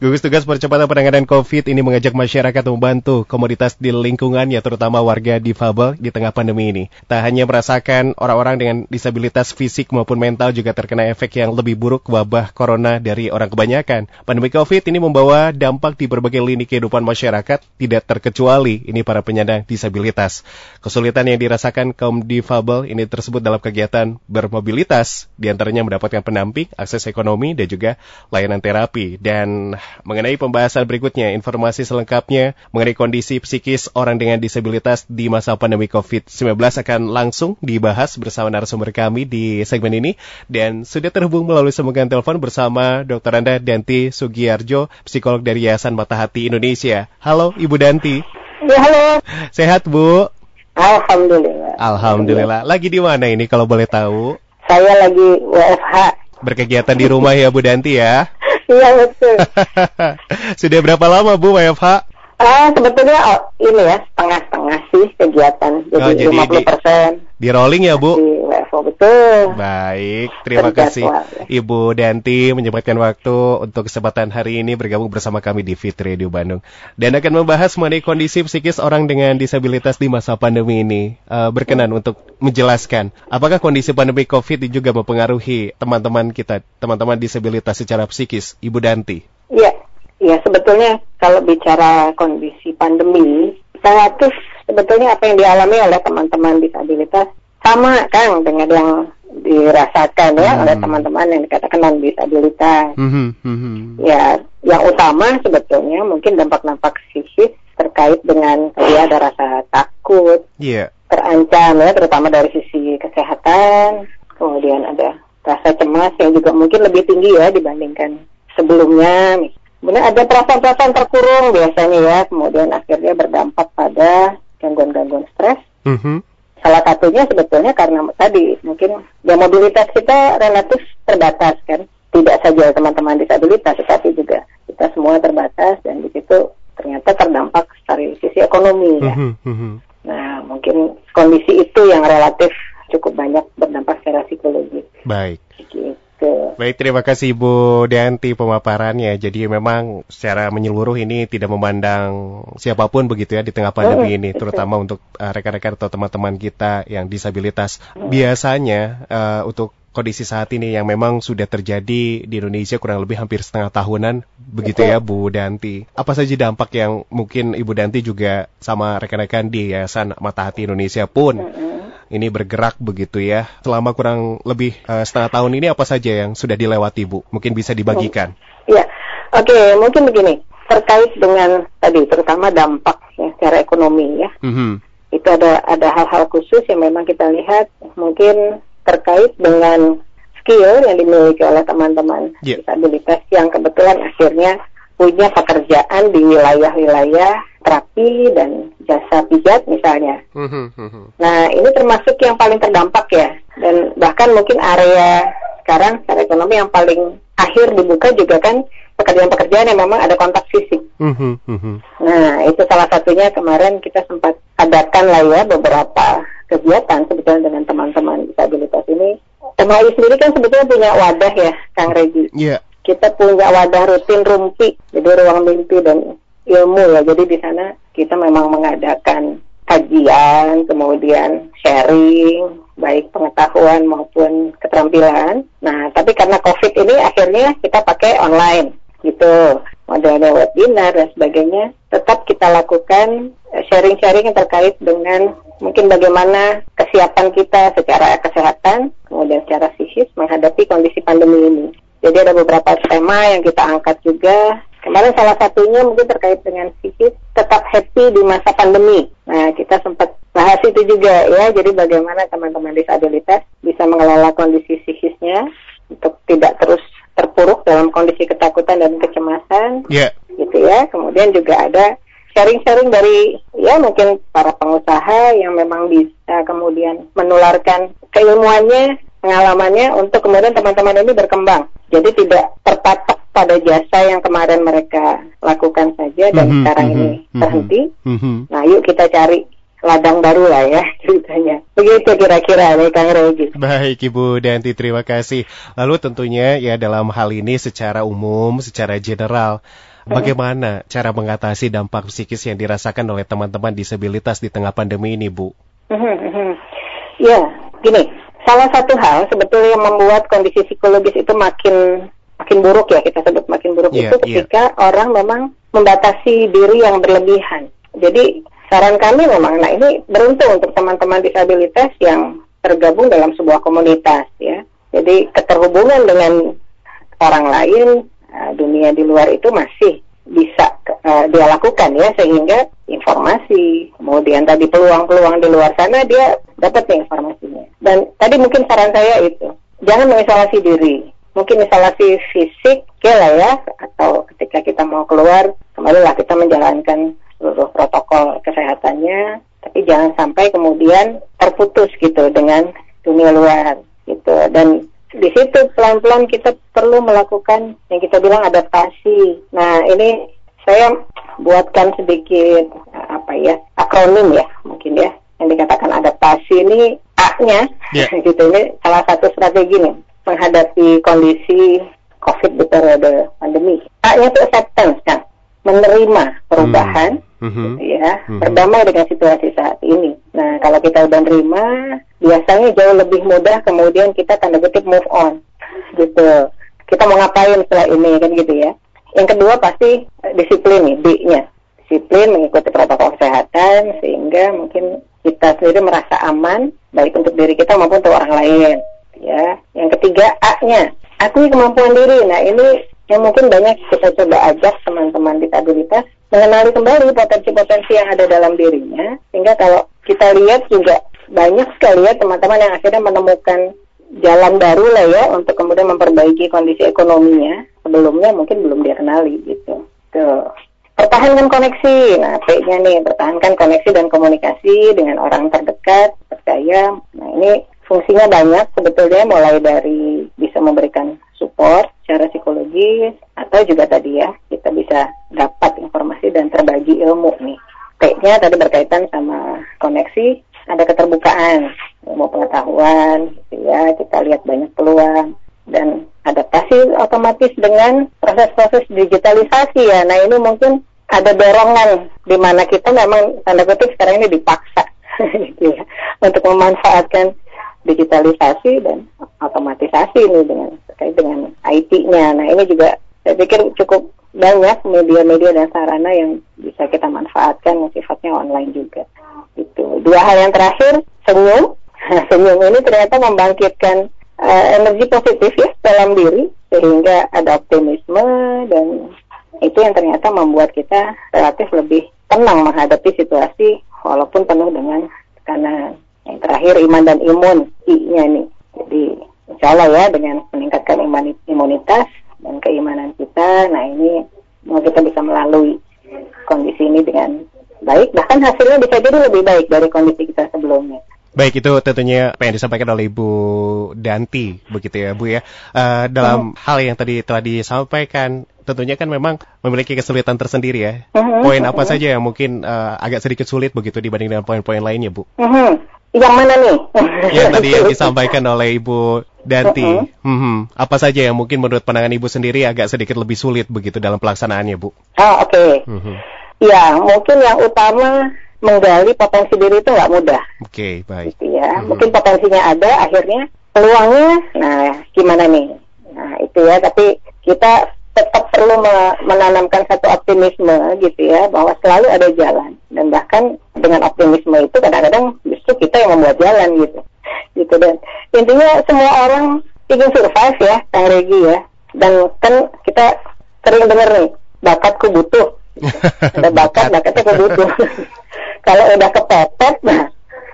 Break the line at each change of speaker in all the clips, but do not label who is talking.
Gugus Tugas Percepatan Penanganan COVID ini mengajak masyarakat membantu komoditas di lingkungannya, terutama warga difabel di tengah pandemi ini. Tak hanya merasakan orang-orang dengan disabilitas fisik maupun mental juga terkena efek yang lebih buruk wabah corona dari orang kebanyakan. Pandemi COVID ini membawa dampak di berbagai lini kehidupan masyarakat, tidak terkecuali ini para penyandang disabilitas. Kesulitan yang dirasakan kaum difabel ini tersebut dalam kegiatan bermobilitas, di antaranya mendapatkan pendamping, akses ekonomi, dan juga layanan terapi. Dan mengenai pembahasan berikutnya, informasi selengkapnya mengenai kondisi psikis orang dengan disabilitas di masa pandemi COVID-19 akan langsung dibahas bersama narasumber kami di segmen ini. Dan sudah terhubung melalui sambungan telepon bersama Dr. Anda Danti Sugiarjo, psikolog dari Yayasan Mata Hati Indonesia. Halo Ibu Danti.
Ya, halo.
Sehat Bu?
Alhamdulillah.
Alhamdulillah. Lagi di mana ini kalau boleh tahu?
Saya lagi WFH.
Berkegiatan di rumah ya Bu Danti ya?
Iya betul.
Sudah berapa lama Bu WFH?
Ah, sebetulnya oh, ini ya setengah-setengah sih kegiatan. Jadi,
Oh, jadi
50 persen
Di rolling ya Bu?
di Betul.
Baik, terima kasih
ya.
Ibu Danti menyempatkan waktu untuk kesempatan hari ini bergabung bersama kami di Fit Radio Bandung dan akan membahas mengenai kondisi psikis orang dengan disabilitas di masa pandemi ini. Eh, berkenan untuk menjelaskan apakah kondisi pandemi COVID juga mempengaruhi teman-teman kita, teman-teman disabilitas secara psikis, Ibu Danti.
Iya, ya sebetulnya kalau bicara kondisi pandemi, relatif sebetulnya apa yang dialami oleh teman-teman disabilitas sama kan dengan yang dirasakan ya
Hmm.
oleh teman-teman yang dikatakan non disabilitas.
Mhm, mhm.
Ya, yang utama sebetulnya mungkin dampak-dampak psikis terkait dengan tadi ada rasa takut,
Iya.
terancam ya, terutama dari sisi kesehatan, kemudian ada rasa cemas yang juga mungkin lebih tinggi ya dibandingkan sebelumnya. Kemudian ada perasaan-perasaan terkurung biasanya ya, kemudian akhirnya berdampak pada gangguan-gangguan stres.
Mhm.
Salah satunya sebetulnya karena tadi mungkin ya mobilitas kita relatif terbatas kan. Tidak saja teman-teman disabilitas, tetapi juga kita semua terbatas dan di situ ternyata terdampak dari sisi ekonomi ya.
Mhm, mhm.
Nah, mungkin kondisi itu yang relatif cukup banyak berdampak secara psikologis.
Baik.
Gitu.
Baik, terima kasih Ibu Danti pemaparannya. Jadi memang secara menyeluruh ini tidak memandang siapa pun begitu ya di tengah pandemi
Mm,
ini, terutama untuk uh, rekan-rekan atau teman-teman kita yang disabilitas. Biasanya uh, untuk kondisi saat ini yang memang sudah terjadi di Indonesia kurang lebih hampir setengah tahunan, begitu ya Bu Danti. Apa saja dampak yang mungkin Ibu Danti juga sama rekan-rekan di Yayasan Mata Hati Indonesia pun
Mm-mm.
Ini bergerak begitu ya. Selama kurang lebih eh, setengah tahun ini apa saja yang sudah dilewati Bu? Mungkin bisa dibagikan.
Ya, oke, mungkin begini terkait dengan tadi terutama dampak ya, secara ekonomi ya.
Mhm.
Itu ada ada hal-hal khusus yang memang kita lihat mungkin terkait dengan skill yang dimiliki oleh teman-teman
Ya.
disabilitas yang kebetulan akhirnya punya pekerjaan di wilayah-wilayah terapi dan jasa pijat misalnya.
Mhm, mhm.
Nah, ini termasuk yang paling terdampak ya. Dan bahkan mungkin area sekarang secara ekonomi yang paling akhir dibuka juga kan pekerjaan-pekerjaan yang memang ada kontak fisik.
Mhm.
Nah, itu salah satunya kemarin kita sempat adakan lah ya beberapa kegiatan sebetulnya dengan teman-teman disabilitas ini. MHI sendiri kan sebetulnya punya wadah ya, Kang Regi.
Iya.
Kita punya wadah rutin rumpi, jadi ruang mimpi dan ilmu ya. Jadi di sana kita memang mengadakan kajian, kemudian sharing, baik pengetahuan maupun keterampilan. Nah, tapi karena COVID ini akhirnya kita pakai online gitu, modelnya webinar dan sebagainya. Tetap kita lakukan eh, sharing-sharing yang terkait dengan mungkin bagaimana kesiapan kita secara kesehatan, kemudian secara psikis menghadapi kondisi pandemi ini. Jadi ada beberapa tema yang kita angkat juga. Kemarin salah satunya mungkin terkait dengan psikis tetap happy di masa pandemi. Nah, kita sempat bahas itu juga ya. Jadi bagaimana teman-teman disabilitas bisa mengelola kondisi psikisnya untuk tidak terus terpuruk dalam kondisi ketakutan dan kecemasan
Iya.
gitu ya. Kemudian juga ada sharing-sharing dari ya mungkin para pengusaha yang memang bisa kemudian menularkan keilmuannya, pengalamannya untuk kemudian teman-teman ini berkembang. Jadi tidak terpatok pada jasa yang kemarin mereka lakukan saja dan
Mhm,
sekarang
mhm,
ini
mhm.
terhenti.
Mhm.
Nah, yuk kita cari ladang baru lah ya ceritanya. Begitu kira-kira nih Kang Regi.
Baik Ibu Danti, terima kasih. Lalu tentunya ya dalam hal ini secara umum, secara general, bagaimana cara mengatasi dampak psikis yang dirasakan oleh teman-teman disabilitas di tengah pandemi ini, Bu?
Ya, gini, salah satu hal sebetulnya yang membuat kondisi psikologis itu makin makin buruk ya kita sebut makin buruk yeah, itu iya. ketika yeah. orang memang membatasi diri yang berlebihan. Jadi saran kami memang, nah ini beruntung untuk teman-teman disabilitas yang tergabung dalam sebuah komunitas ya. Jadi keterhubungan dengan orang lain, uh, dunia di luar itu masih bisa uh, dia lakukan ya sehingga informasi kemudian tadi peluang-peluang di luar sana dia dapat informasinya. Dan tadi mungkin saran saya itu jangan mengisolasi diri. Mungkin isolasi fisik oke lah ya atau ketika kita mau keluar kembalilah kita menjalankan seluruh protokol kesehatannya tapi jangan sampai kemudian terputus gitu dengan dunia luar gitu. Dan di situ pelan-pelan kita perlu melakukan yang kita bilang adaptasi. Nah, ini saya buatkan sedikit apa ya akronim ya mungkin ya yang dikatakan adaptasi ini A-nya yeah. gitu ini salah satu strategi nih menghadapi kondisi COVID di periode pandemi. A-nya itu acceptance kan, menerima perubahan, mm -hmm. gitu ya, mm -hmm. berdamai dengan situasi saat ini. Nah, kalau kita udah nerima, biasanya jauh lebih mudah kemudian kita tanda kutip move on gitu. Kita mau ngapain setelah ini kan gitu ya. Yang kedua pasti eh, disiplin nih D-nya disiplin mengikuti protokol kesehatan sehingga mungkin kita sendiri merasa aman baik untuk diri kita maupun untuk orang lain ya. Yang ketiga A-nya. Akui kemampuan diri. Nah ini yang mungkin banyak kita coba ajak teman-teman disabilitas mengenali kembali potensi-potensi yang ada dalam dirinya sehingga kalau kita lihat juga banyak sekali ya teman-teman yang akhirnya menemukan jalan baru lah ya untuk kemudian memperbaiki kondisi ekonominya sebelumnya mungkin belum dia kenali gitu. Tuh. Pertahankan koneksi. Nah, P-nya nih, pertahankan koneksi dan komunikasi dengan orang terdekat, percaya. Nah, ini fungsinya banyak sebetulnya mulai dari bisa memberikan support secara psikologis atau juga tadi ya, kita bisa dapat informasi dan terbagi ilmu nih. P-nya tadi berkaitan sama koneksi, ada keterbukaan ilmu pengetahuan ya kita lihat banyak peluang dan adaptasi otomatis dengan proses-proses digitalisasi ya nah ini mungkin ada dorongan di mana kita memang tanda kutip sekarang ini dipaksa gitu ya untuk memanfaatkan digitalisasi dan otomatisasi ini dengan terkait dengan IT-nya. Nah ini juga saya pikir cukup banyak media-media dan sarana yang bisa kita manfaatkan yang sifatnya online juga. Itu dua hal yang terakhir senyum. senyum ini ternyata membangkitkan uh, energi positif ya dalam diri sehingga ada optimisme dan itu yang ternyata membuat kita relatif lebih tenang menghadapi situasi walaupun penuh dengan tekanan. Yang terakhir iman dan imun I-nya nih. Jadi insya Allah ya dengan meningkatkan imunitas dan keimanan kita, nah ini mau kita bisa melalui kondisi ini dengan baik, bahkan hasilnya bisa jadi lebih baik dari kondisi kita sebelumnya.
Baik, itu tentunya apa yang disampaikan oleh Ibu Danti, begitu ya Bu ya. Uh, dalam uh hal yang tadi telah disampaikan, tentunya kan memang memiliki kesulitan tersendiri ya. Uh-huh. Poin apa uh-huh. saja yang mungkin uh, agak sedikit sulit begitu dibanding dengan poin-poin lainnya, Bu?
Uh-huh. Yang mana nih?
yang tadi yang disampaikan oleh Ibu Danti. Uh-huh. Hmm, apa saja yang mungkin menurut pandangan Ibu sendiri agak sedikit lebih sulit begitu dalam pelaksanaannya, Bu?
Oh, oke. Okay. Uh-huh. Ya, mungkin yang utama menggali potensi diri itu nggak mudah.
Oke, okay, baik.
Gitu ya. Hmm. Mungkin potensinya ada, akhirnya peluangnya, nah gimana nih? Nah itu ya, tapi kita tetap perlu menanamkan satu optimisme gitu ya, bahwa selalu ada jalan. Dan bahkan dengan optimisme itu kadang-kadang justru kita yang membuat jalan gitu. Gitu dan intinya semua orang ingin survive ya, Kang Regi ya. Dan kan kita sering dengar nih, bakatku butuh. ada bakat, bakatnya kebutuh. kalau udah kepepet nah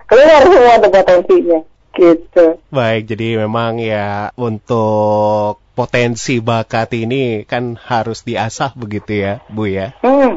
keluar semua potensinya gitu
baik jadi memang ya untuk potensi bakat ini kan harus diasah begitu ya Bu ya hmm,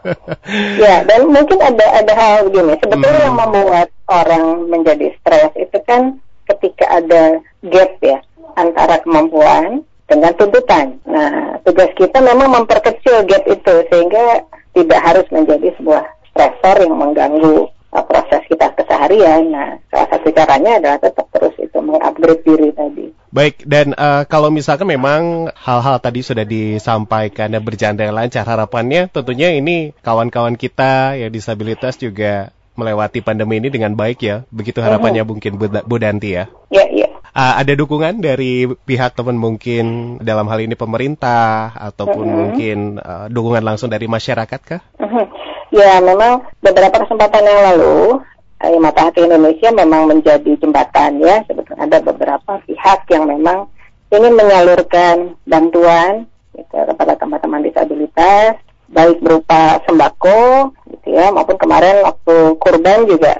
ya dan mungkin ada ada hal begini sebetulnya hmm. yang membuat orang menjadi stres itu kan ketika ada gap ya antara kemampuan dengan tuntutan. Nah, tugas kita memang memperkecil gap itu sehingga tidak harus menjadi sebuah stresor yang mengganggu uh, proses kita keseharian. Nah, salah satu caranya adalah tetap terus itu mengupgrade diri tadi.
Baik, dan uh, kalau misalkan memang hal-hal tadi sudah disampaikan dan berjalan dengan lancar, harapannya tentunya ini kawan-kawan kita yang disabilitas juga melewati pandemi ini dengan baik ya. Begitu harapannya uh-huh. mungkin Bu, Danti ya.
Iya, iya.
Uh, ada dukungan dari pihak teman mungkin dalam hal ini pemerintah ataupun uh-huh. mungkin uh, dukungan langsung dari masyarakat kah? Uh-huh.
Ya, memang beberapa kesempatan yang lalu eh, Mata Hati Indonesia memang menjadi jembatan ya. Sebetulnya ada beberapa pihak yang memang ingin menyalurkan bantuan gitu, kepada teman-teman disabilitas baik berupa sembako gitu ya maupun kemarin waktu kurban juga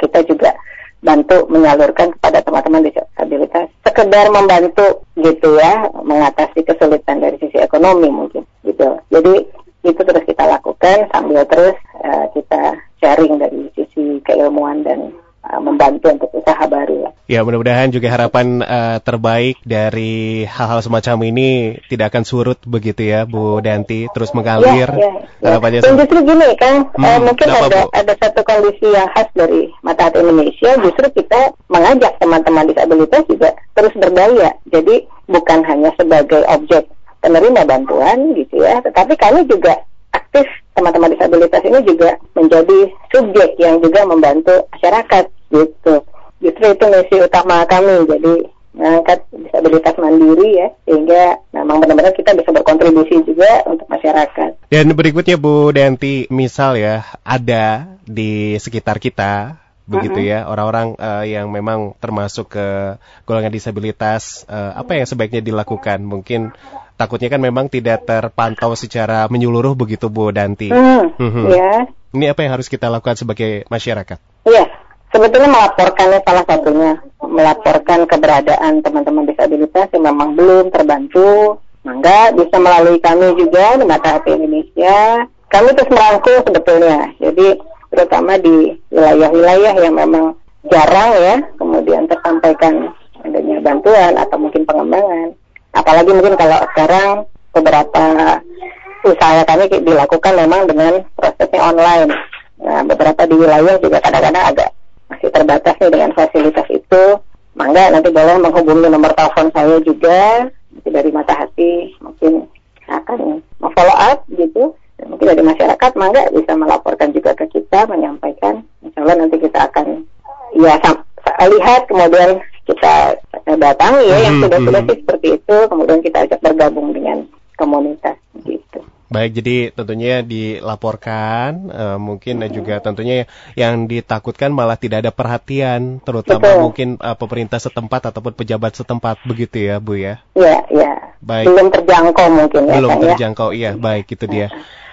kita juga bantu menyalurkan kepada teman-teman disabilitas sekedar membantu gitu ya mengatasi kesulitan dari sisi ekonomi mungkin gitu jadi itu terus kita lakukan sambil terus uh, kita sharing dari sisi keilmuan dan uh, membantu untuk usaha baru.
Ya mudah-mudahan juga harapan uh, terbaik dari hal-hal semacam ini tidak akan surut begitu ya Bu Danti terus mengalir. Ya, ya,
ya. Dan justru gini kan hmm, uh, mungkin ada Bu? ada satu kondisi yang khas dari Mata Hati Indonesia justru kita mengajak teman-teman disabilitas juga terus berdaya. Jadi bukan hanya sebagai objek penerima bantuan gitu ya, tetapi kami juga aktif teman-teman disabilitas ini juga menjadi subjek yang juga membantu masyarakat gitu. Justru itu misi utama kami. Jadi mengangkat disabilitas mandiri ya sehingga memang benar-benar kita bisa berkontribusi juga untuk masyarakat.
Dan berikutnya Bu Denti, misal ya ada di sekitar kita begitu ya orang-orang uh, yang memang termasuk ke golongan disabilitas uh, apa yang sebaiknya dilakukan mungkin takutnya kan memang tidak terpantau secara menyeluruh begitu Bu Danti. Hmm,
hmm. Ya.
Ini apa yang harus kita lakukan sebagai masyarakat?
Iya, sebetulnya melaporkannya salah satunya melaporkan keberadaan teman-teman disabilitas yang memang belum terbantu. Mangga bisa melalui kami juga di Mata Hati Indonesia. Kami terus merangkul sebetulnya. Jadi terutama di wilayah-wilayah yang memang jarang ya kemudian tersampaikan adanya bantuan atau mungkin pengembangan apalagi mungkin kalau sekarang beberapa usaha kami dilakukan memang dengan prosesnya online. Nah beberapa di wilayah juga kadang-kadang agak masih terbatas nih dengan fasilitas itu. Mangga nanti boleh menghubungi nomor telepon saya juga. Dari mata hati mungkin akan mau follow up gitu. Mungkin dari masyarakat mangga bisa melaporkan juga ke kita menyampaikan. Insya Allah nanti kita akan ya lihat kemudian kita datangi ya yang hmm, sudah-sudah hmm. sih seperti itu kemudian kita ajak bergabung dengan komunitas gitu.
Baik, jadi tentunya dilaporkan, uh, mungkin dan juga tentunya yang ditakutkan malah tidak ada perhatian, terutama Betul. mungkin uh, pemerintah setempat ataupun pejabat setempat, begitu ya, Bu ya?
Iya, iya.
Baik.
Belum terjangkau mungkin
ya. Belum kan, ya? terjangkau, ya? iya, baik itu dia.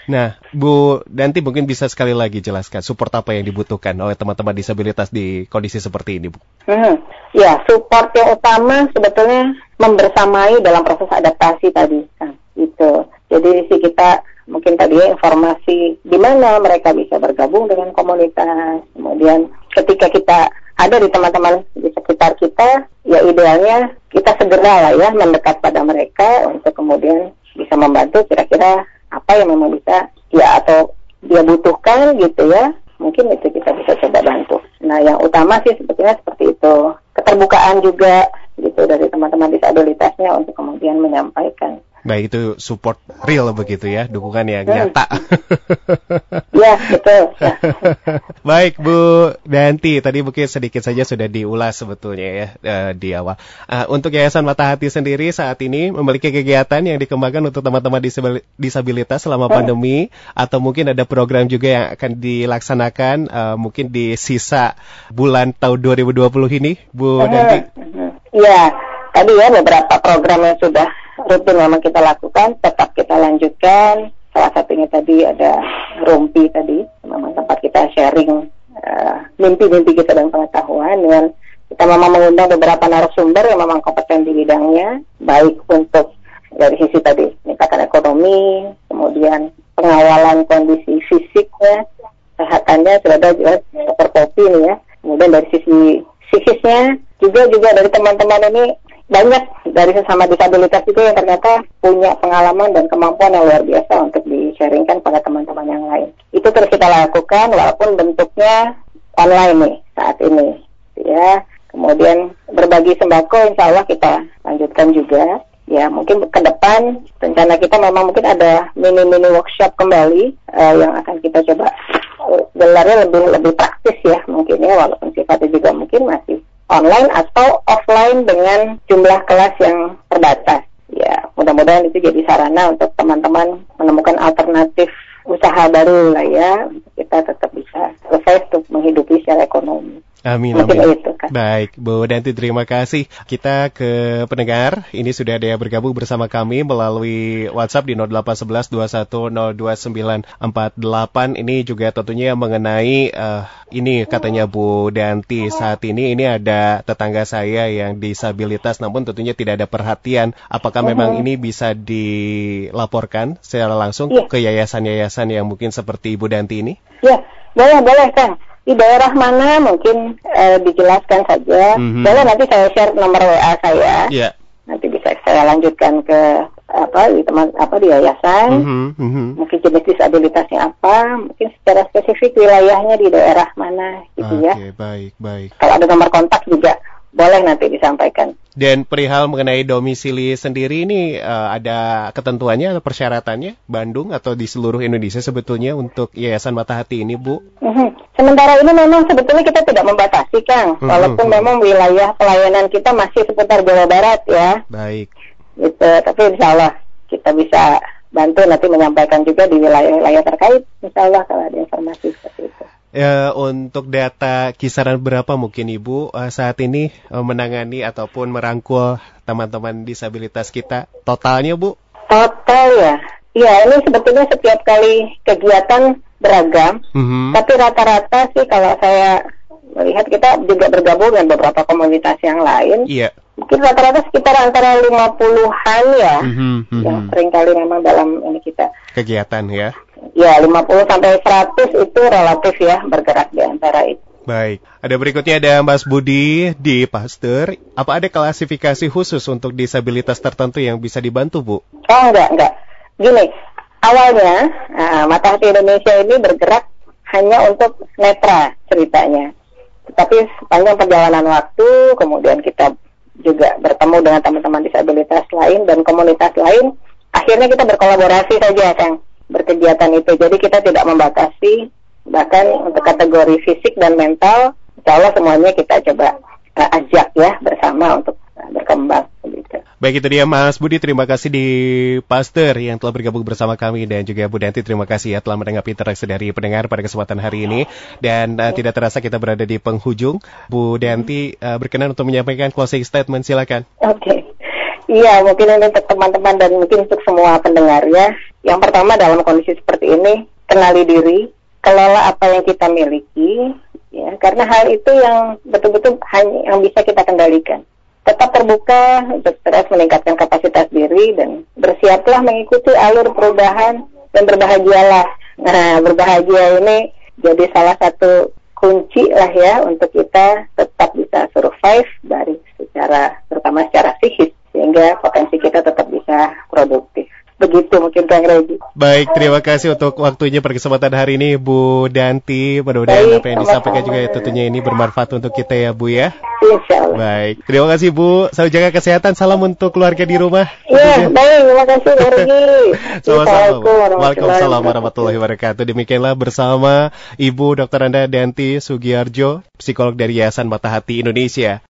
Nah, Bu Danti mungkin bisa sekali lagi jelaskan support apa yang dibutuhkan oleh teman-teman disabilitas di kondisi seperti ini, Bu.
Hmm, ya, support yang utama sebetulnya membersamai dalam proses adaptasi tadi, kan, gitu. Jadi si kita mungkin tadi ya informasi di mana mereka bisa bergabung dengan komunitas, kemudian ketika kita ada di teman-teman di sekitar kita, ya idealnya kita segera lah ya mendekat pada mereka untuk kemudian bisa membantu kira-kira apa yang memang bisa ya atau dia butuhkan gitu ya mungkin itu kita bisa coba bantu. Nah yang utama sih sebetulnya seperti itu keterbukaan juga gitu dari teman-teman disabilitasnya untuk kemudian menyampaikan
Baik itu support real begitu ya, dukungan yang hmm. nyata.
ya betul. Ya.
Baik Bu Danti, tadi mungkin sedikit saja sudah diulas sebetulnya ya uh, di awal. Uh, untuk Yayasan Mata Hati sendiri saat ini memiliki kegiatan yang dikembangkan untuk teman-teman disabilitas selama hmm. pandemi, atau mungkin ada program juga yang akan dilaksanakan uh, mungkin di sisa bulan tahun 2020 ini, Bu hmm. Danti.
Iya, tadi ya beberapa program yang sudah rutin memang kita lakukan, tetap kita lanjutkan. Salah satunya tadi ada rumpi tadi, memang tempat kita sharing uh, mimpi-mimpi kita dan pengetahuan dengan kita memang mengundang beberapa narasumber yang memang kompeten di bidangnya, baik untuk dari sisi tadi meningkatkan ekonomi, kemudian pengawalan kondisi fisiknya, kesehatannya sudah ada juga dokter kopi ya. Kemudian dari sisi psikisnya juga juga dari teman-teman ini banyak dari sesama disabilitas juga yang ternyata punya pengalaman dan kemampuan yang luar biasa untuk di-sharingkan pada teman-teman yang lain. Itu terus kita lakukan walaupun bentuknya online nih saat ini ya kemudian berbagi sembako insya Allah kita lanjutkan juga ya mungkin ke depan rencana kita memang mungkin ada mini-mini workshop kembali uh, yang akan kita coba gelarnya lebih lebih praktis ya mungkin ya walaupun sifatnya juga mungkin masih online atau offline dengan jumlah kelas yang terbatas ya mudah-mudahan itu jadi sarana untuk teman-teman menemukan alternatif usaha baru lah ya kita tetap bisa survive untuk menghidupi secara ekonomi.
Amin, amin. Itu, kan. Baik, Bu Danti terima kasih. Kita ke pendengar, ini sudah ada yang bergabung bersama kami melalui WhatsApp di 081121029948. Ini juga tentunya mengenai uh, ini katanya Bu Danti saat ini ini ada tetangga saya yang disabilitas namun tentunya tidak ada perhatian. Apakah memang ini bisa dilaporkan secara langsung yeah. ke yayasan-yayasan yang mungkin seperti Ibu Danti ini?
Ya, boleh, boleh, Kang di daerah mana mungkin uh, dijelaskan saja. Mm-hmm. Boleh nanti saya share nomor WA saya. Yeah. Nanti bisa saya lanjutkan ke apa di teman apa di yayasan. Mm-hmm. Mm-hmm. Mungkin jenis disabilitasnya apa, mungkin secara spesifik wilayahnya di daerah mana gitu okay, ya. Oke,
baik, baik.
Kalau ada nomor kontak juga boleh nanti disampaikan.
Dan perihal mengenai domisili sendiri ini uh, ada ketentuannya atau persyaratannya Bandung atau di seluruh Indonesia sebetulnya untuk Yayasan Mata Hati ini, Bu?
Mm-hmm. Sementara ini memang sebetulnya kita tidak membatasi, Kang. Mm-hmm. Walaupun memang wilayah pelayanan kita masih seputar Jawa Barat ya.
Baik.
Gitu, tapi insya Allah kita bisa bantu nanti menyampaikan juga di wilayah-wilayah terkait, insya Allah kalau ada informasi seperti itu
ya, untuk data kisaran berapa mungkin Ibu uh, saat ini uh, menangani ataupun merangkul teman-teman disabilitas kita totalnya Bu?
Total ya, ya ini sebetulnya setiap kali kegiatan beragam, mm -hmm. tapi rata-rata sih kalau saya melihat kita juga bergabung dengan beberapa komunitas yang lain.
Iya.
Mungkin rata-rata sekitar antara lima puluhan ya, mm -hmm, mm -hmm. yang sering kali memang dalam ini kita
kegiatan ya
ya 50 sampai 100 itu relatif ya bergerak di antara itu.
Baik, ada berikutnya ada Mas Budi di Pasteur. Apa ada klasifikasi khusus untuk disabilitas tertentu yang bisa dibantu, Bu?
Oh enggak, enggak. Gini, awalnya uh, Mata Hati Indonesia ini bergerak hanya untuk netra ceritanya. Tetapi sepanjang perjalanan waktu, kemudian kita juga bertemu dengan teman-teman disabilitas lain dan komunitas lain, akhirnya kita berkolaborasi saja, Kang berkegiatan itu. Jadi kita tidak membatasi bahkan untuk kategori fisik dan mental, insya Allah semuanya kita coba uh, ajak ya bersama untuk uh, berkembang.
Baik itu dia Mas Budi, terima kasih di Pastor yang telah bergabung bersama kami dan juga Bu Danti terima kasih ya telah menanggapi interaksi dari pendengar pada kesempatan hari ini dan uh, tidak terasa kita berada di penghujung. Bu Danti uh, berkenan untuk menyampaikan closing statement silakan.
Oke. Okay. Iya, mungkin untuk teman-teman dan mungkin untuk semua pendengar ya. Yang pertama dalam kondisi seperti ini, kenali diri, kelola apa yang kita miliki, ya, karena hal itu yang betul-betul hanya yang bisa kita kendalikan. Tetap terbuka untuk terus meningkatkan kapasitas diri dan bersiaplah mengikuti alur perubahan dan berbahagialah. Nah, berbahagia ini jadi salah satu kunci lah ya untuk kita tetap bisa survive dari secara terutama secara psikis sehingga potensi kita tetap bisa produktif. Begitu mungkin Kang Regi.
Baik, terima kasih untuk waktunya pada kesempatan hari ini Bu Danti. Mudah-mudahan apa yang disampaikan juga ya, tentunya ini bermanfaat untuk kita ya Bu ya.
Insya Allah.
Baik, terima kasih Bu. Selalu jaga kesehatan. Salam untuk keluarga di rumah.
Iya, baik. Terima kasih Kang Regi.
Sama-sama. Waalaikumsalam warahmatullahi wabarakatuh. Demikianlah bersama Ibu Dr. Anda Danti Sugiarjo, psikolog dari Yayasan Mata Hati Indonesia.